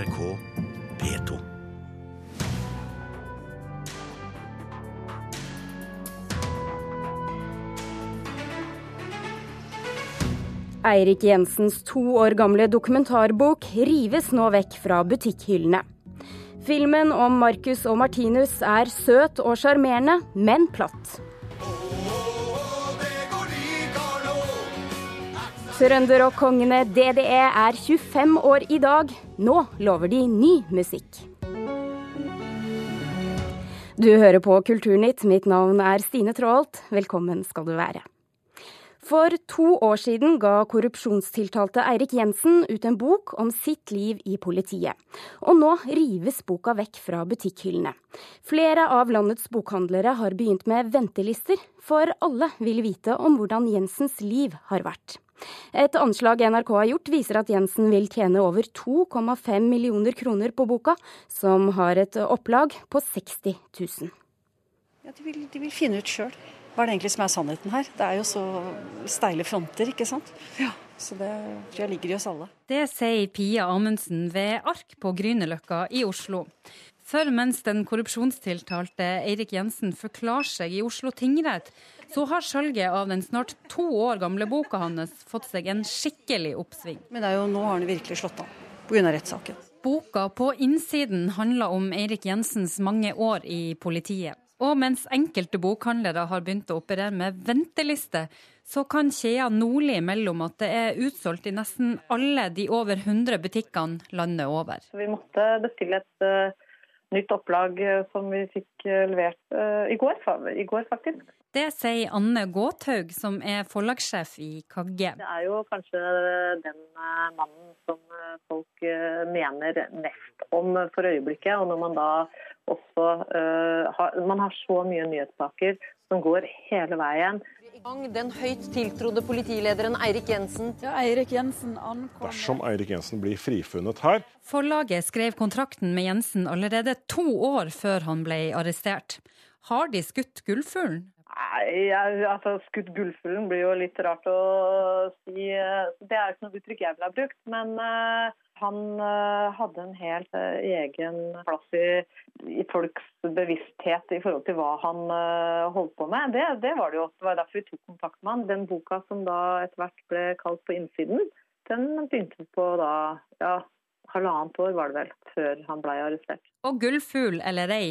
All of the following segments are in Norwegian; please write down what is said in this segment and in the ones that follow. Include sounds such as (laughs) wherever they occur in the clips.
NRK P2. Eirik Jensens to år gamle dokumentarbok rives nå vekk fra butikkhyllene. Filmen om Marcus og Martinus er søt og sjarmerende, men platt. Trønderrock-kongene DDE er 25 år i dag. Nå lover de ny musikk. Du hører på Kulturnytt. Mitt navn er Stine Traalt. Velkommen skal du være. For to år siden ga korrupsjonstiltalte Eirik Jensen ut en bok om sitt liv i politiet. Og nå rives boka vekk fra butikkhyllene. Flere av landets bokhandlere har begynt med ventelister, for alle vil vite om hvordan Jensens liv har vært. Et anslag NRK har gjort viser at Jensen vil tjene over 2,5 millioner kroner på boka, som har et opplag på 60 000. Ja, de, vil, de vil finne ut sjøl hva er det egentlig som er sannheten her. Det er jo så steile fronter, ikke sant. Ja, Så det tror jeg ligger i oss alle. Det sier Pia Amundsen ved Ark på Grünerløkka i Oslo. For mens den korrupsjonstiltalte Eirik Jensen forklarer seg i Oslo tingrett, så har salget av den snart to år gamle boka hans fått seg en skikkelig oppsving. Men det er jo, nå har han virkelig slått an pga. rettssaken. Boka på innsiden handler om Eirik Jensens mange år i politiet. Og mens enkelte bokhandlere har begynt å operere med venteliste, så kan kjeda Nordli melde om at det er utsolgt i nesten alle de over 100 butikkene landet over. Vi måtte bestille et uh, nytt opplag eh, som vi fikk uh, levert uh, i, går, i, går, faktisk. Det sier Anne Gåthaug, som er forlagssjef i Kagge. Det er jo kanskje den mannen som folk mener mest om for øyeblikket. Og når man da også uh, Man har så mye nyhetssaker som går hele veien. Den høyt tiltrodde politilederen Eirik Jensen. Ja, Eirik Jensen ankom. Dersom Eirik Jensen blir frifunnet her Forlaget skrev kontrakten med Jensen allerede to år før han ble arrestert. Har de skutt gullfuglen? Nei, altså skutt gullfuglen blir jo litt rart å si. Det er jo ikke noe uttrykk jeg ville ha brukt. Men uh, han uh, hadde en helt uh, egen plass i, i, folks bevissthet i forhold til hva han holdt på med. Det, det, var det jo. Det var derfor vi tok kontakt med han. Den boka som da etter hvert ble kalt På innsiden, den begynte på da ja, halvannet år var det vel, før han ble arrestert. Og gullfugl eller ei,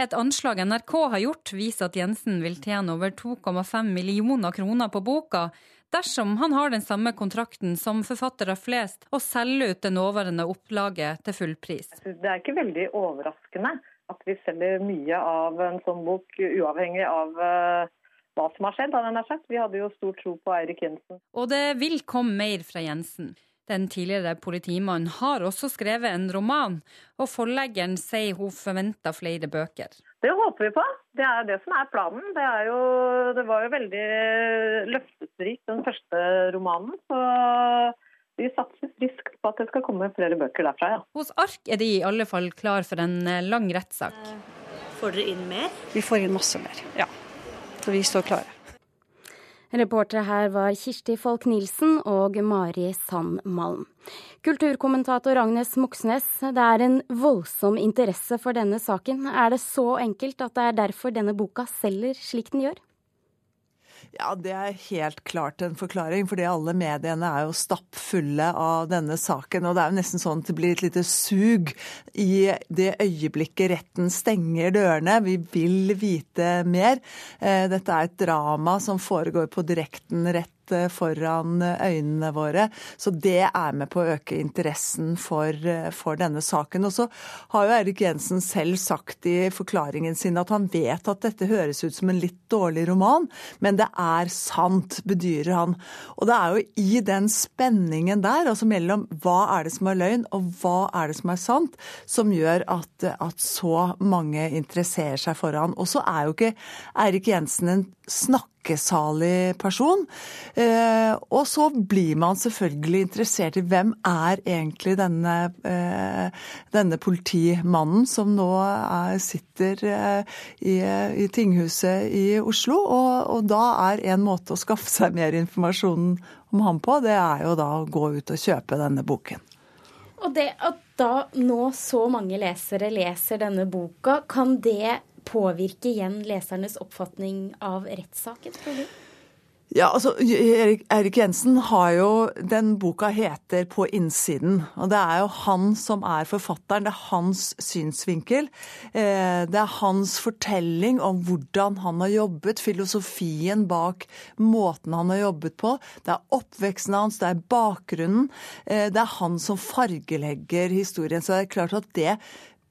et anslag NRK har gjort viser at Jensen vil tjene over 2,5 millioner kroner på boka dersom han har den samme kontrakten som forfattere flest og selger ut det nåværende opplaget til full pris. Det er ikke veldig overraskende at vi selger mye av en sånn bok, uavhengig av uh, hva som har skjedd. Vi hadde jo stor tro på Eirik Jensen. Og det vil komme mer fra Jensen. Den tidligere politimannen har også skrevet en roman, og forleggeren sier hun forventer flere bøker. Det håper vi på. Det er det som er planen. Det, er jo, det var jo veldig løftesrikt, den første romanen. Så vi satser friskt på at det skal komme flere bøker derfra, ja. Hos Ark er de i alle fall klar for en eh, lang rettssak. Får dere inn mer? Vi får inn masse mer, ja. Så vi står klare. Reportere her var Kirsti Folk-Nielsen og Mari Sand Malm. Kulturkommentator Agnes Moxnes, det er en voldsom interesse for denne saken. Er det så enkelt at det er derfor denne boka selger slik den gjør? Ja, Det er helt klart en forklaring, fordi alle mediene er jo stappfulle av denne saken. Og det er jo nesten sånn at det blir et lite sug i det øyeblikket retten stenger dørene. Vi vil vite mer. Eh, dette er et drama som foregår på direkten rett Eh, foran øynene våre. Så det er med på å øke interessen for, eh, for denne saken. Og så har jo Erik Jensen selv sagt i forklaringen sin at han vet at dette høres ut som en litt dårlig roman, men det er sant, bedyrer han. Og det er jo i den spenningen der, altså mellom hva er det som er løgn og hva er det som er sant, som gjør at, at så mange interesserer seg for han. Og så er jo ikke Eirik Jensen en snakker takkesalig person. Eh, og så blir man selvfølgelig interessert i hvem er egentlig denne, eh, denne politimannen som nå er, sitter eh, i, i, tinghuset i Oslo. Og, og, da er en måte å skaffe seg mer informasjon om ham på, det er jo da å gå ut og kjøpe denne boken. Og det at da nå så mange lesere leser denne boka, kan det påvirke igjen lesernes oppfatning av rettssaken, tror du? Ja, altså, Erik, Erik, Jensen har jo Den boka heter 'På innsiden'. Og det er jo han som er forfatteren. Det er hans synsvinkel. Eh, det er hans fortelling om hvordan han har jobbet, filosofien bak måten han har jobbet på. Det er oppveksten hans, det er bakgrunnen. Eh, det er han som fargelegger historien. Så det er klart at det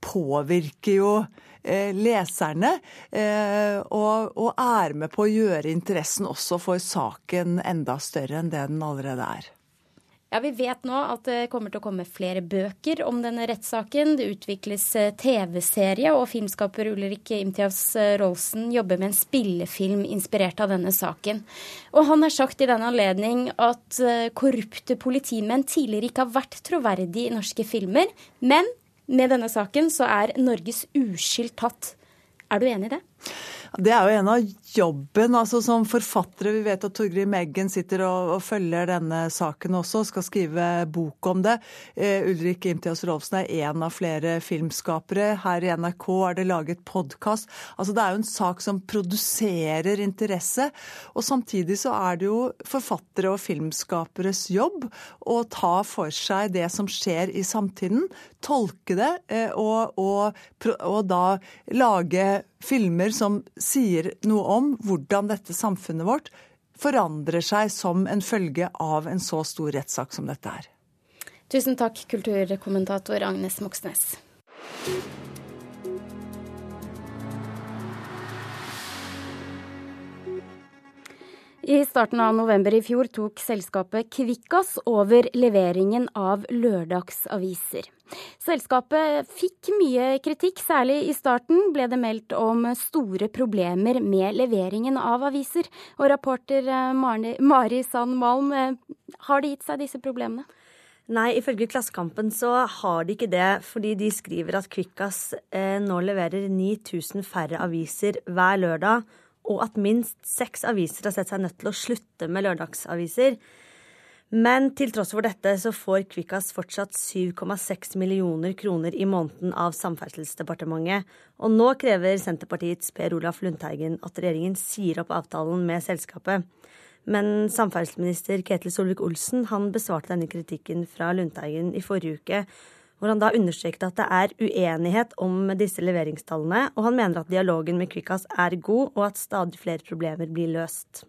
påvirker jo leserne, eh, og, og, er med på å gjøre interessen også for saken enda større enn det den allerede er. Ja, Vi vet nå at det kommer til å komme flere bøker om denne rettssaken. Det utvikles eh, TV-serie, og filmskaper Ulrik Imtias Rolsen jobber med en spillefilm inspirert av denne saken. Og han har sagt i denne anledning at korrupte politimenn tidligere ikke har vært troverdige i norske filmer, men med denne saken så er Norges uskyld tatt. Er du enig i det? Det er jo en av jobben altså som forfattere. Vi vet at Torgrim Eggen sitter og, og, følger denne saken også, skal skrive bok om det. Uh, Ulrik Imtias Rolfsen er en av flere filmskapere. Her i NRK er det laget podkast. Altså, det er jo en sak som produserer interesse. Og samtidig så er det jo forfattere og filmskaperes jobb å ta for seg det som skjer i samtiden, tolke det uh, og, og, og da lage filmer som sier noe om hvordan dette samfunnet vårt forandrer seg som en følge av en så stor rettssak som dette er. Tusen takk, kulturkommentator Agnes Moxnes. I starten av november i fjor tok selskapet Kvikkas over leveringen av lørdagsaviser. Selskapet fikk mye kritikk, særlig i starten ble det meldt om store problemer med leveringen av aviser. Og rapporter eh, Mari Sand Malm, eh, har det gitt seg disse problemene? Nei, ifølge Klassekampen så har de ikke det, fordi de skriver at Kvikkas eh, nå leverer 9000 færre aviser hver lørdag og at minst seks aviser har sett seg nødt til å slutte med lørdagsaviser. Men til tross for dette så får Kvikkas fortsatt 7,6 millioner kroner i måneden av Samferdselsdepartementet. Og nå krever Senterpartiets Per Olaf Lundteigen at regjeringen sier opp avtalen med selskapet. Men samferdselsminister Ketil Solvik-Olsen han besvarte denne kritikken fra Lundteigen i forrige uke hvor han da understreket at det er uenighet om disse leveringstallene, og han mener at dialogen med Kvikkas er god, og at stadig flere problemer blir løst.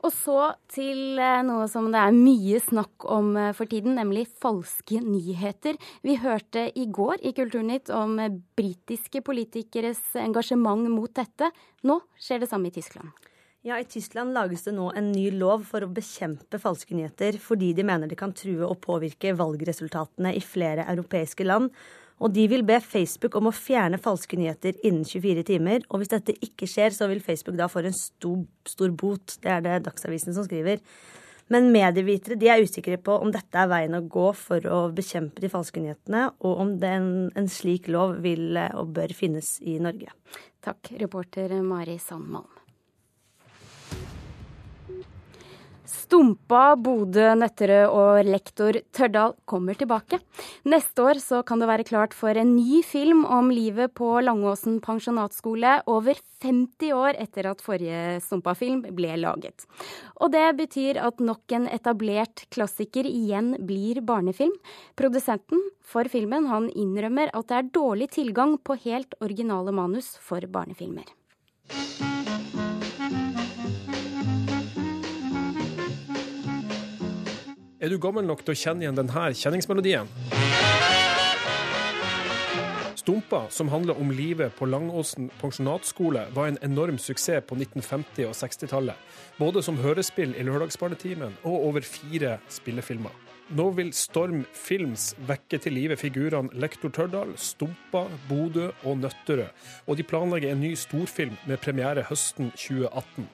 Og så til eh, noe som det er mye snakk om eh, for tiden, nemlig falske nyheter. Vi hørte i går i Kulturnytt om britiske politikeres engasjement mot dette. Nå skjer det samme i Tyskland. Ja, I Tyskland lages det nå en ny lov for å bekjempe falske nyheter, fordi de mener det kan true og påvirke valgresultatene i flere europeiske land. Og de vil be Facebook om å fjerne falske nyheter innen 24 timer. Og hvis dette ikke skjer, så vil Facebook da få en stor, stor bot. Det er det Dagsavisen som skriver. Men medievitere de er usikre på om dette er veien å gå for å bekjempe de falske nyhetene, og om den, en slik lov vil og bør finnes i Norge. Takk, reporter Mari Sandmalm. Stumpa, Bodø, Nøtterøy og lektor Tørdal kommer tilbake. Neste år så kan det være klart for en ny film om livet på Langåsen pensjonatskole, over 50 år etter at forrige Stumpa-film ble laget. Og det betyr at nok en etablert klassiker igjen blir barnefilm. Produsenten for filmen han innrømmer at det er dårlig tilgang på helt originale manus for barnefilmer. Er du gammel nok til å kjenne igjen denne kjenningsmelodien? Stumpa, som handler om livet på Langåsen pensjonatskole, var en enorm suksess på 1950- og 60-tallet. Både som hørespill i Lørdagsbarnetimen og over fire spillefilmer. Nå vil Storm Films vekke til live figurene Lektor Tørdal, Stumpa, Bodø og Nøtterøy. Og de planlegger en ny storfilm med premiere høsten 2018.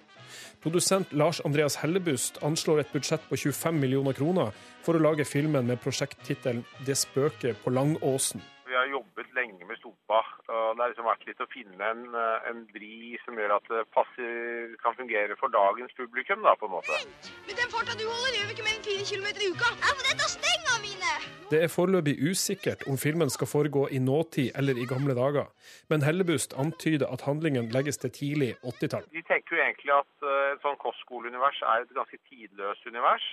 Produsent Lars Andreas Hellebust anslår et budsjett på 25 millioner kroner for å lage filmen med prosjekttittelen 'Det spøker på Langåsen'. Vi har jobbet lenge med Stumpa, det har liksom vært litt å finne en, eh, en vri som gjør at det passer, kan fungere for dagens publikum, da, på en måte. Med den farta du holder, gjør vi ikke mer enn fire kilometer i uka. Jeg får dette stengene mine! Det er foreløpig usikkert om filmen skal foregå i nåtid eller i gamle dager, men Hellebust antyder at handlingen legges til tidlig 80-tall. De tenker jo egentlig at uh, et sånn kostskoleunivers er et ganske tidløst univers.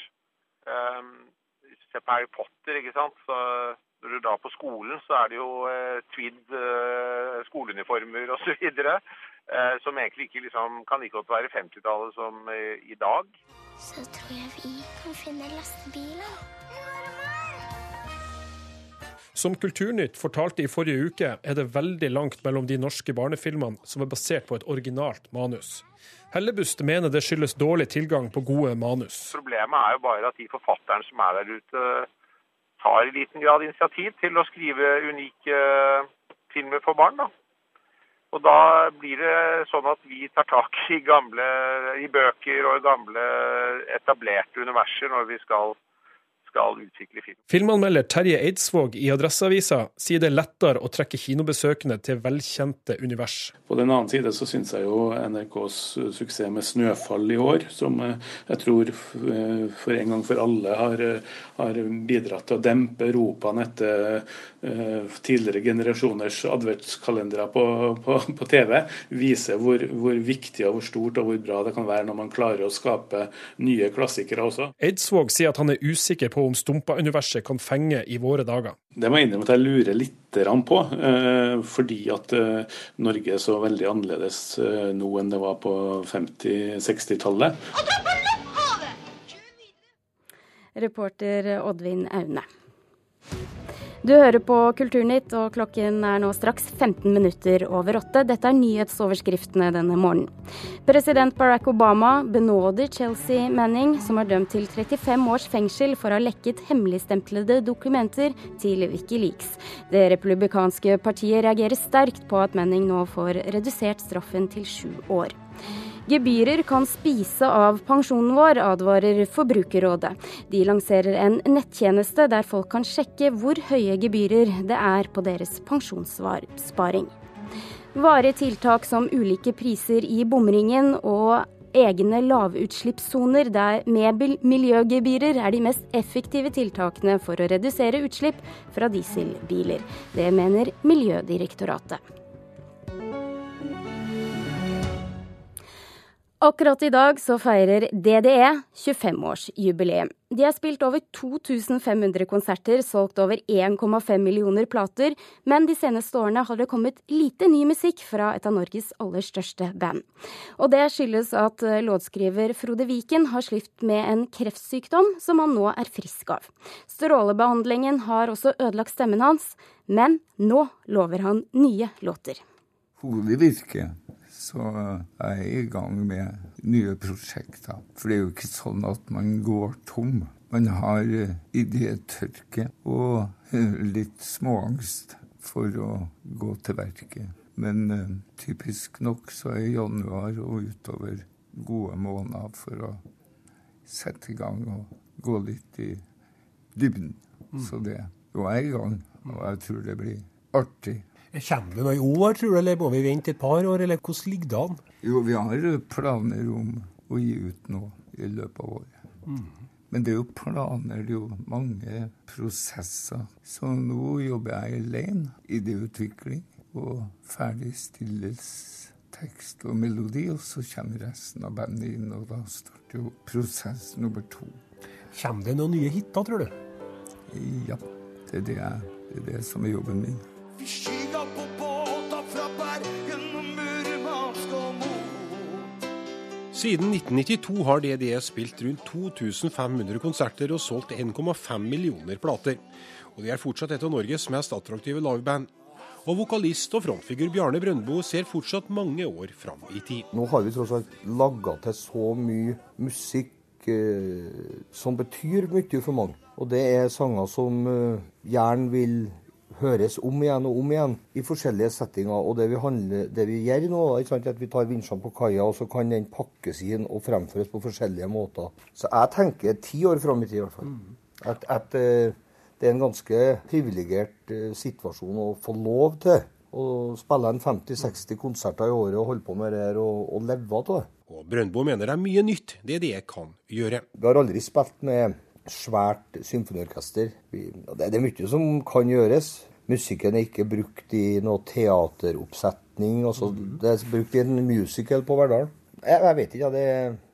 Um, Se på Harry Potter, ikke sant. Så når du drar på skolen, så er det jo eh, tweed eh, skoleuniformer osv. Eh, som egentlig ikke liksom, kan like godt være 50-tallet som eh, i dag. Så tror jeg vi kan finne lastebiler. Som Kulturnytt fortalte i forrige uke, er det veldig langt mellom de norske barnefilmene som er basert på et originalt manus. Hellebust mener det skyldes dårlig tilgang på gode manus. Problemet er jo bare at de forfatterne som er der ute, tar i liten grad initiativ til å skrive unike filmer for barn. da. Og da blir det sånn at vi tar tak i gamle i bøker og gamle etablerte universer når vi skal skal utvikle film. Filmanmelder Terje Eidsvåg i Adresseavisa sier det er lettere å trekke kinobesøkende til velkjente univers. På den annen side så syns jeg jo NRKs suksess med 'Snøfall' i år, som eh, jeg tror eh, for en gang for alle har, eh, har bidratt til å dempe ropene etter tidligere generasjoners adventskalendere på, på, på, TV, viser hvor, hvor, viktig og hvor stort og hvor bra det kan være når man klarer å skape nye klassikere også. Eidsvåg sier at han er usikker på om Stumpa-universet kan fenge i våre dager. Det må jeg innrømme at jeg lurer litt på, fordi at Norge er så veldig annerledes nå enn det var på 50-60-tallet. Reporter Oddvin Aune. Du hører på Kulturnytt, og klokken er nå straks 15 minutter over åtte. Dette er nyhetsoverskriftene denne morgenen. President Barack Obama benåder Chelsea Manning, som er dømt til 35 års fengsel for å ha lekket hemmeligstemplede dokumenter til Wikileaks. Det republikanske partiet reagerer sterkt på at Manning nå får redusert straffen til sju år. Gebyrer kan spise av pensjonen vår, advarer Forbrukerrådet. De lanserer en nettjeneste der folk kan sjekke hvor høye gebyrer det er på deres pensjonssparing. Varige tiltak som ulike priser i bomringen og egne lavutslippssoner med miljøgebyrer er de mest effektive tiltakene for å redusere utslipp fra dieselbiler. Det mener Miljødirektoratet. Akkurat i dag så feirer DDE 25-årsjubileum. De har spilt over 2500 konserter, solgt over 1,5 millioner plater, men de seneste årene har det kommet lite ny musikk fra et av Norges aller største band. Og det skyldes at eh, låtskriver Frode Viken har slitt med en kreftsykdom som han nå er frisk av. Strålebehandlingen har også ødelagt stemmen hans, men nå lover han nye låter. Hodet virker så er jeg i gang med nye prosjekter. For det er jo ikke sånn at man går tom. Man har eh, idétørke og eh, litt småangst for å gå til verket. Men uh, typisk nok så er januar og utover gode måneder for å sette i gang og gå litt i dybden. Mm. Så det. Og jeg er i gang, og jeg tror det blir artig. Kommer det noe i år, tror du, eller må vi vente et par år, eller hvordan ligger det an? Jo, vi har planer om å gi ut noe i løpet av året. Mm. Men det er jo planer, det er jo mange prosesser. Så nå jobber jeg alene. Idéutvikling og ferdigstilles tekst og melodi, og så kommer resten av bandet inn, og da starter jo prosess nummer to. Kommer det noen nye hiter, tror du? Ja, det er det, det, er det som er jobben min. Siden 1992 har DDE spilt rundt 2500 konserter og solgt 1,5 millioner plater. Og de er fortsatt et av Norges mest attraktive liveband. Og vokalist og frontfigur Bjarne Brøndbo ser fortsatt mange år fram i tid. Nå har vi tross alt laga til så mye musikk eh, som betyr mye for mange. Og det er sanger som eh, gjerne vil høres om igjen og om igjen i forskjellige settinger. Og det vi, handler, det vi gjør nå, er at vi tar vinsjene på kaia, og så kan den pakkes inn og fremføres på forskjellige måter. Så jeg tenker ti år fram i tid, i hvert fall. At, at, eh, det er en ganske privilegert eh, situasjon å få lov til å spille en 50-60 konserter i året og holde på med det her og, og leve av det. Og Brøndbo mener det er mye nytt det de kan gjøre. Vi har aldri spilt med svært symfoniorkester. Det er mye som kan gjøres. Musikken er ikke brukt i noe teateroppsetning. Også. Mm. Det er brukt i en musical på Verdal. Jeg, jeg, vet ikke. Det,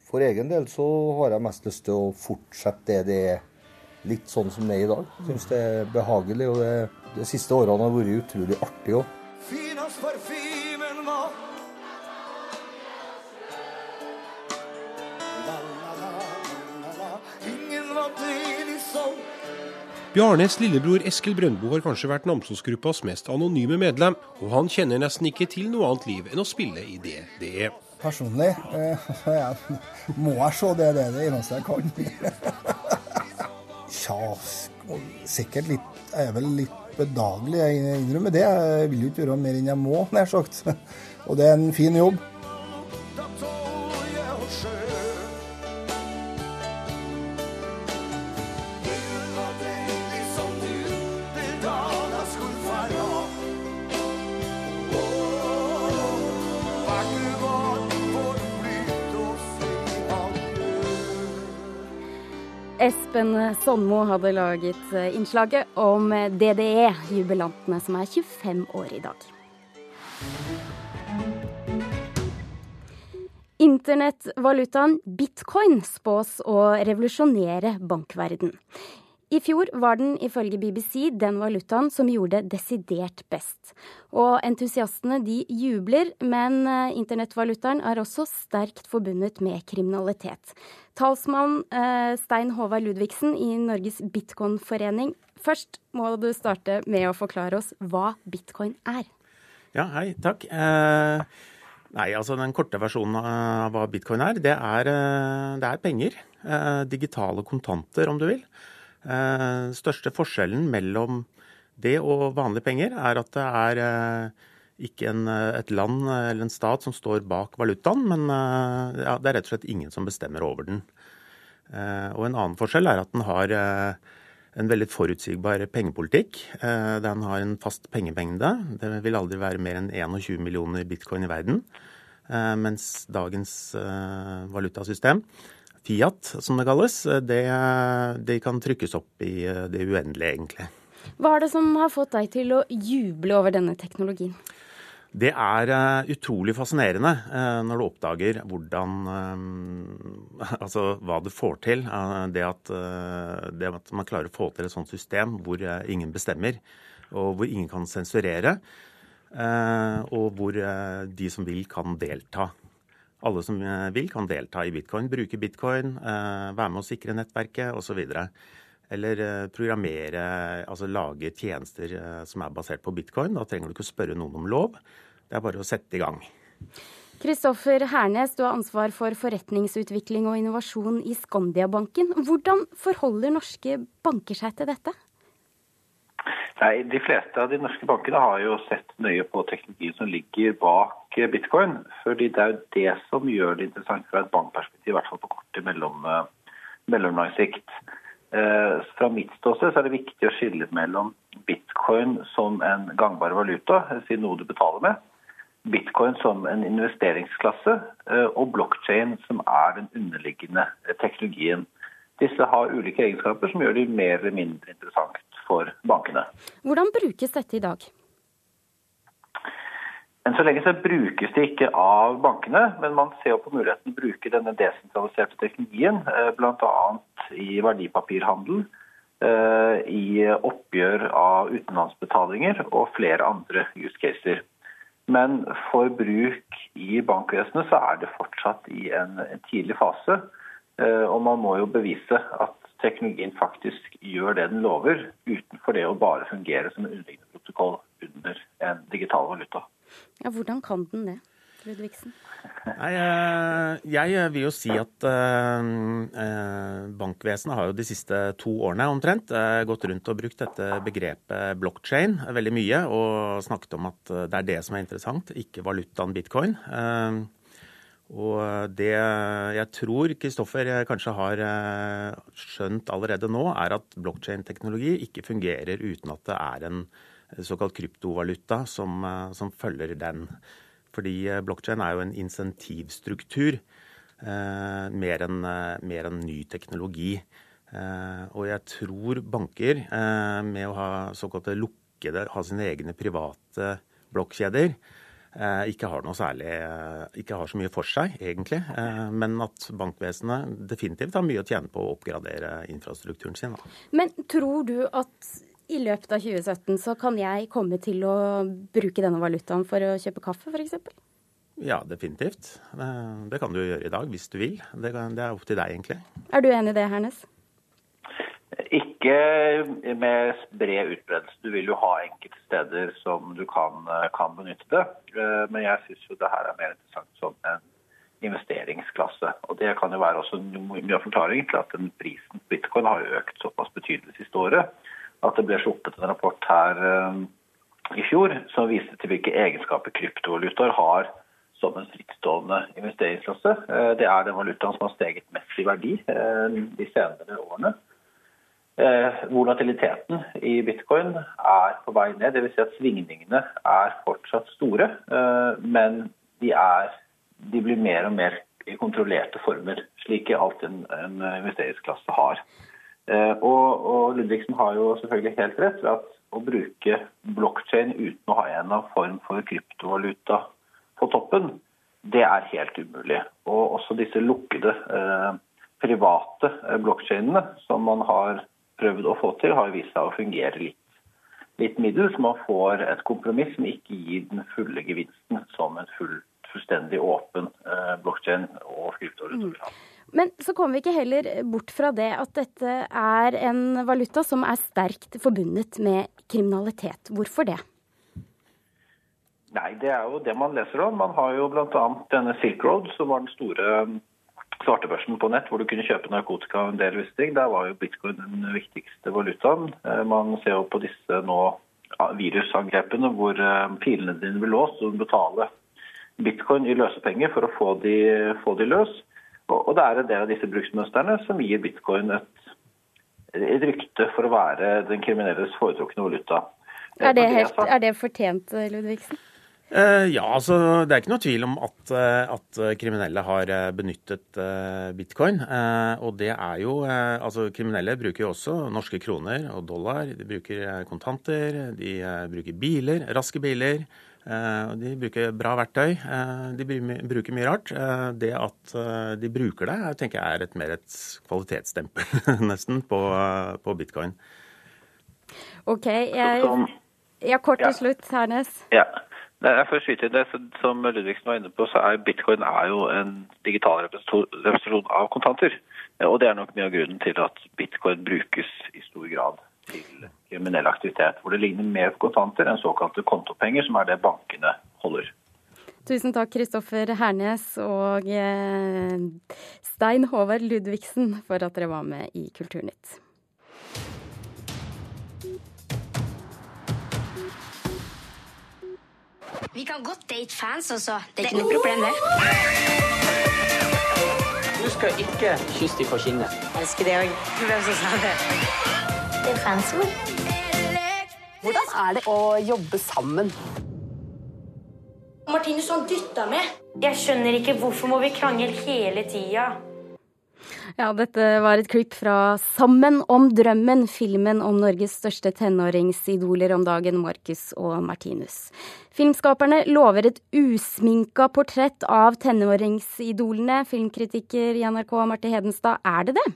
for egen del så har jeg mest lyst til å fortsette det det er litt sånn som det er i dag. Syns det er behagelig. Og det, de siste årene har vært utrolig artig òg. Finast parfymen var Bjarnes lillebror Eskil Brøndbo har kanskje vært Namsos-gruppas mest anonyme medlem, og han kjenner nesten ikke til noe annet liv enn å spille i er. Personlig eh, (laughs) jeg, må jeg se det, det er det eneste jeg kan. (laughs) Tja, sikkert litt Jeg er vel litt bedagelig, jeg innrømmer det. Jeg vil jo ikke gjøre mer enn jeg må, nær sagt. (laughs) Og det er en fin jobb. Espen Sonmo hadde laget eh, innslaget om DDE, jubilantene som er 25 år i dag. Internettvalutaen bitcoin spås å revolusjonere bankverden. I fjor var den ifølge BBC den valutaen som gjorde det desidert best. Og entusiastene de jubler, men eh, internettvalutaen er også sterkt forbundet med kriminalitet. Talsmann eh, Stein Håvard Ludvigsen i Norges bitcoinforening. Først må du starte med å forklare oss hva bitcoin er. Ja, hei, takk. Eh, nei, altså Den korte versjonen av hva bitcoin er, det er, eh, det er penger. Eh, digitale kontanter, om du vil. Eh, største forskjellen mellom det og vanlige penger er at det er eh, ikke en, et land eller en stat som står bak valutaen, men eh, ja, det er rett og slett ingen som bestemmer over den. Og en annen forskjell er at den har en veldig forutsigbar pengepolitikk. Den har en fast pengemengde. Det vil aldri være mer enn 21 millioner bitcoin i verden. Mens dagens valutasystem Fiat, som det kalles, det, det kan trykkes opp i eh, det uendelige, egentlig. Hva er det som har fått deg til å juble over denne teknologien? Det er uh, utrolig fascinerende uh, når du oppdager hvordan uh, (laughs) Altså hva du får til. Det at, det, at, man klarer å få til et sånt system hvor ingen bestemmer, og hvor ingen kan sensurere. Og hvor de som vil, kan delta. Alle som eh, vil, kan delta i bitcoin, bruke bitcoin, eh, være med å sikre nettverket osv. Eller eh, programmere, altså lage tjenester som er basert på bitcoin. Da trenger du ikke spørre noen om lov. Det er bare å sette i gang. Kristoffer Hernes, du har ansvar for forretningsutvikling og innovasjon i Skandiabanken. Hvordan forholder norske banker seg til dette? Nei, De fleste av de norske bankene har jo sett nøye på teknologien som ligger bak bitcoin. fordi Det er jo det som gjør det interessant fra et bankperspektiv, i hvert fall på kort til mellom, eh, mellomlang sikt. Eh, fra mitt ståsted er det viktig å skille mellom bitcoin som en gangbar valuta, si noe du betaler med, bitcoin som en investeringsklasse, eh, og blokkjede som er den underliggende teknologien. Disse har ulike egenskaper som gjør de mer eller mindre interessant for. Hvordan brukes dette i dag? Enn så lenge så brukes det ikke av bankene, men man ser på muligheten å bruke denne desentraliserte teknologien, eh, bl.a. i verdipapirhandel, eh, i oppgjør av utenlandsbetalinger og flere andre use caser. Men for bruk i bankvesenet så er det fortsatt i en tidlig fase. Eh, og man må jo bevise at teknologien faktisk gjør det den lover, utenfor det å bare fungere som en underliggende protokoll under en digital valuta. Ja, Hvordan kan den det? Ludvigsen? Nei, eh, jeg vil jo si at eh, eh, bankvesenet har jo de siste to årene omtrent gått rundt og brukt dette begrepet blockchain veldig mye, og snakket om at det er det som er interessant, ikke valutaen bitcoin. Og det jeg tror Kristoffer kanskje har eh, skjønt allerede nå, er at blokkjedeteknologi ikke fungerer uten at det er en såkalt kryptovaluta som, som følger den. Fordi blokkjede er jo en insentivstruktur mer enn en ny teknologi. Og jeg tror banker, med å ha såkalte lukkede, ha sine egne private blokkjeder, Eh, ikke har noe særlig eh, Ikke har så mye for seg, egentlig. Eh, men at bankvesenet definitivt har mye å tjene på å oppgradere infrastrukturen sin. Men tror du at i løpet av 2017 så kan jeg komme til å bruke denne valutaen for å kjøpe kaffe, f.eks.? Ja, definitivt. Det kan du gjøre i dag hvis du vil. Det er opp til deg, egentlig. Er du enig i det, Hernes? Ikke med bred utbredelse. Du vil jo ha enkelte steder som du kan, kan benytte det. Eh, men jeg syns jo det her er mer interessant som en investeringsklasse. Og Det kan jo være også mye av forklaringen til at den prisen på bitcoin har økt såpass betydelig siste året. At det ble sluppet en rapport her eh, i fjor som viste til hvilke egenskaper kryptovalutaer har som en frittstående investeringsklasse. Eh, det er den valutaen som har steget mest i verdi de senere årene. Eh, volatiliteten i bitcoin er på vei ned. Dvs. Si at svingningene er fortsatt store, eh, men de, er, de, blir mer og mer i kontrollerte former, slik alt en, en investeringsklasse har. Eh, og, og, Ludvigsen har jo selvfølgelig helt rett ved at å bruke blokkjede uten å ha en form for kryptovaluta på toppen, det er helt umulig. Og også disse lukkede private blokkjedene som man har prøvd å få til, har vist seg å fungere litt, litt middels. Man får et kompromiss som ikke gir den fulle gevinsten som en full, fullstendig åpen eh, blokkjede og kryptovaluta vil ha. Men så kommer vi ikke heller bort fra det at dette er en valuta som er sterkt forbundet med kriminalitet. Hvorfor det? Nei, det er jo det man leser om. Man har jo bl.a. denne Silk Road, som var den store svartebørsen på nett, hvor du kunne kjøpe narkotika og en del visse ting. Der var jo bitcoin den viktigste valutaen. Eh, man ser jo på disse nå virusangrepene hvor pilene dine blir låst, og du betaler bitcoin i løsepenger for å få de, få de løs. Og det er en del av disse bruksmønstrene som gir bitcoin et, et rykte for å være den kriminelles foretrukne valuta. Er det, helt, er det fortjent, Ludvigsen? Eh, ja, altså Det er ikke noe tvil om at, eh, at kriminelle har eh, benyttet bitcoin. Og det er jo Altså, kriminelle bruker jo også norske kroner og dollar. De bruker kontanter, de bruker biler, raske biler. De bruker bra verktøy. De bruker mye rart. Det at de bruker det, tenker jeg er et mer et kvalitetsstempel, (laughs) nesten, på, på bitcoin. OK. Jeg, jeg kort til slutt, Hernes. Ja. Nei, jeg først skyte det, Som Ludvigsen var inne på, så er bitcoin er jo en digital representasjon av kontanter. Og det er nok mye av grunnen til at bitcoin brukes i stor grad til kriminell aktivitet. Hvor det ligner mer på kontanter enn såkalte kontopenger, som er det bankene holder. Tusen takk, Kristoffer Hernes og eh, Stein Håvard Ludvigsen, for at dere var med i Kulturnytt. Vi kan godt date fans også. Det er ikke noe problem, det. Du skal ikke kysse dem på kinnet. Elsker det òg. Hvem som sa det? Det er fansord. Hvordan er det å jobbe sammen? Martinus, han dytta meg. Jeg skjønner ikke hvorfor må vi krangle hele tida. Ja, dette var et klipp fra Sammen om drømmen, filmen om Norges største tenåringsidoler om dagen, Marcus og Martinus. Filmskaperne lover et usminka portrett av tenåringsidolene. Filmkritiker i NRK, Marte Hedenstad, er det det?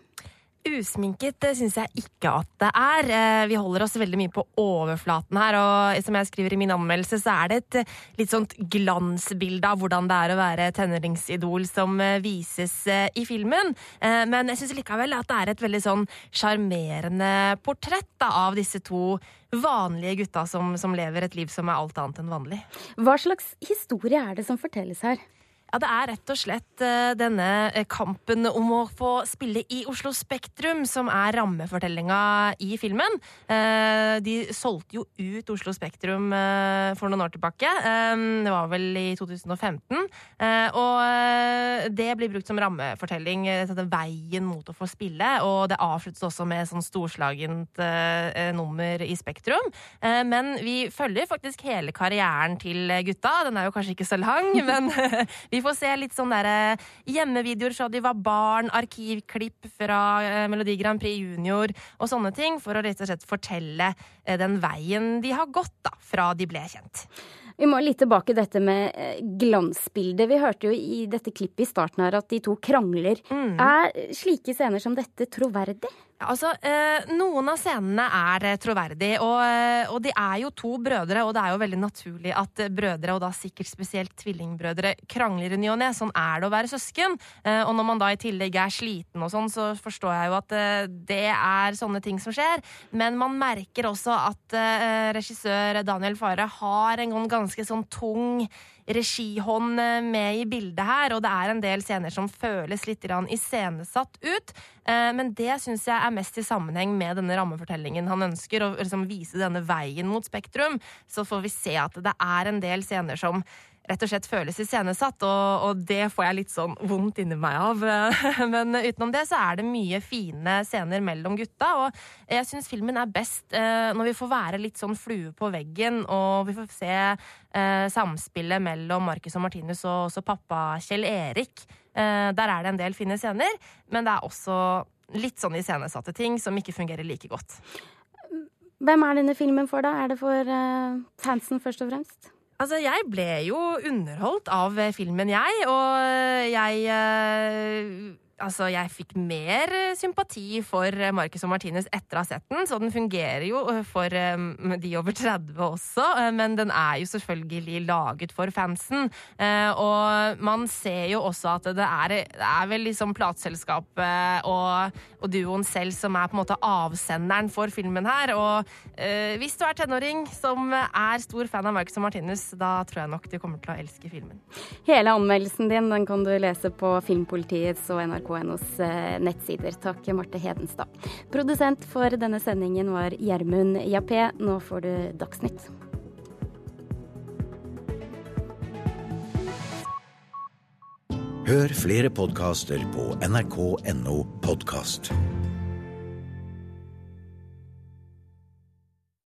Usminket syns jeg ikke at det er. Eh, vi holder oss veldig mye på overflaten her. Og som jeg skriver i min anmeldelse, så er det et eh, litt sånt glansbilde av hvordan det er å være tenåringsidol som eh, vises i filmen. Men jeg syns likevel at det er et veldig sånn sjarmerende portrett av disse to vanlige gutta som, som lever et liv som er alt annet enn vanlig. Hva slags historie er det som fortelles her? Ja, Det er rett og slett eh, denne eh, kampen om å få spille i Oslo Spektrum som er rammefortellinga i filmen. Eh, De solgte jo ut Oslo Spektrum for noen år tilbake. Det var vel i 2015. Eh, Og det blir brukt som rammefortelling, denne veien mot å få spille. Og det avsluttes også med sånn storslagent nummer i Spektrum. Men vi følger faktisk hele karrieren til gutta. Den er jo kanskje ikke så lang, (laughs) men vi får se litt sånn derre hjemmevideoer fra de var barn, arkivklipp fra eh, Melodi Grand Prix Junior og sånne ting, for å rett og slett fortelle eh, den veien de har gått da, fra de ble kjent. Vi må litt tilbake dette med eh, glansbildet. Vi hørte jo i dette klippet i starten her at de to krangler. Er slike scener som dette troverdig? Altså, eh, Noen av scenene er eh, troverdige, og, eh, og de er jo to brødre. Og det er jo veldig naturlig at eh, brødre, og da sikkert spesielt tvillingbrødre, krangler i ny og ne. Sånn er det å være søsken. Eh, og når man da i tillegg er sliten og sånn, så forstår jeg jo at eh, det er sånne ting som skjer. Men man merker også at regissør Daniel Fare har en ganske sånn tung regihånd med i bildet her, og det er en del scener som føles litt iscenesatt ut. Men det syns jeg er mest i sammenheng med denne rammefortellingen han ønsker, å liksom vise denne veien mot Spektrum. Så får vi se at det er en del scener som rett og slett føles iscenesatt, og, og det får jeg litt sånn vondt inni meg av. (laughs) Men utenom det så er det mye fine scener mellom gutta, og jeg syns filmen er best eh, når vi får være litt sånn flue på veggen, og vi får se eh, samspillet mellom Marcus og Martinus og også pappa Kjell Erik. Eh, der er det en del fine scener, men det er også litt sånn iscenesatte ting som ikke fungerer like godt. Hvem er denne filmen for, da? Er det for uh, fansen først og fremst? Altså, jeg ble jo underholdt av filmen, jeg, og jeg eh, Altså, jeg fikk mer eh, sympati for eh, Marcus og Martinez etter å ha sett den, så den fungerer jo eh, for de over 30 også, men den er jo selvfølgelig laget for fansen. Og man ser jo også at det er, det er vel liksom plateselskapet og, og duoen selv som er på en måte avsenderen for filmen her. Og hvis du er tenåring som er stor fan av Marcus og Martinez, da tror jeg nok du kommer til å elske filmen. Hele anmeldelsen din den kan du lese på Filmpolitiets og NRK.nos NOs nettsider. Takk, Marte Hedenstad. Produsent for denne sendingen var Gjermund Jappé. Nå får du Dagsnytt. Hør flere podkaster på nrk.no podkast.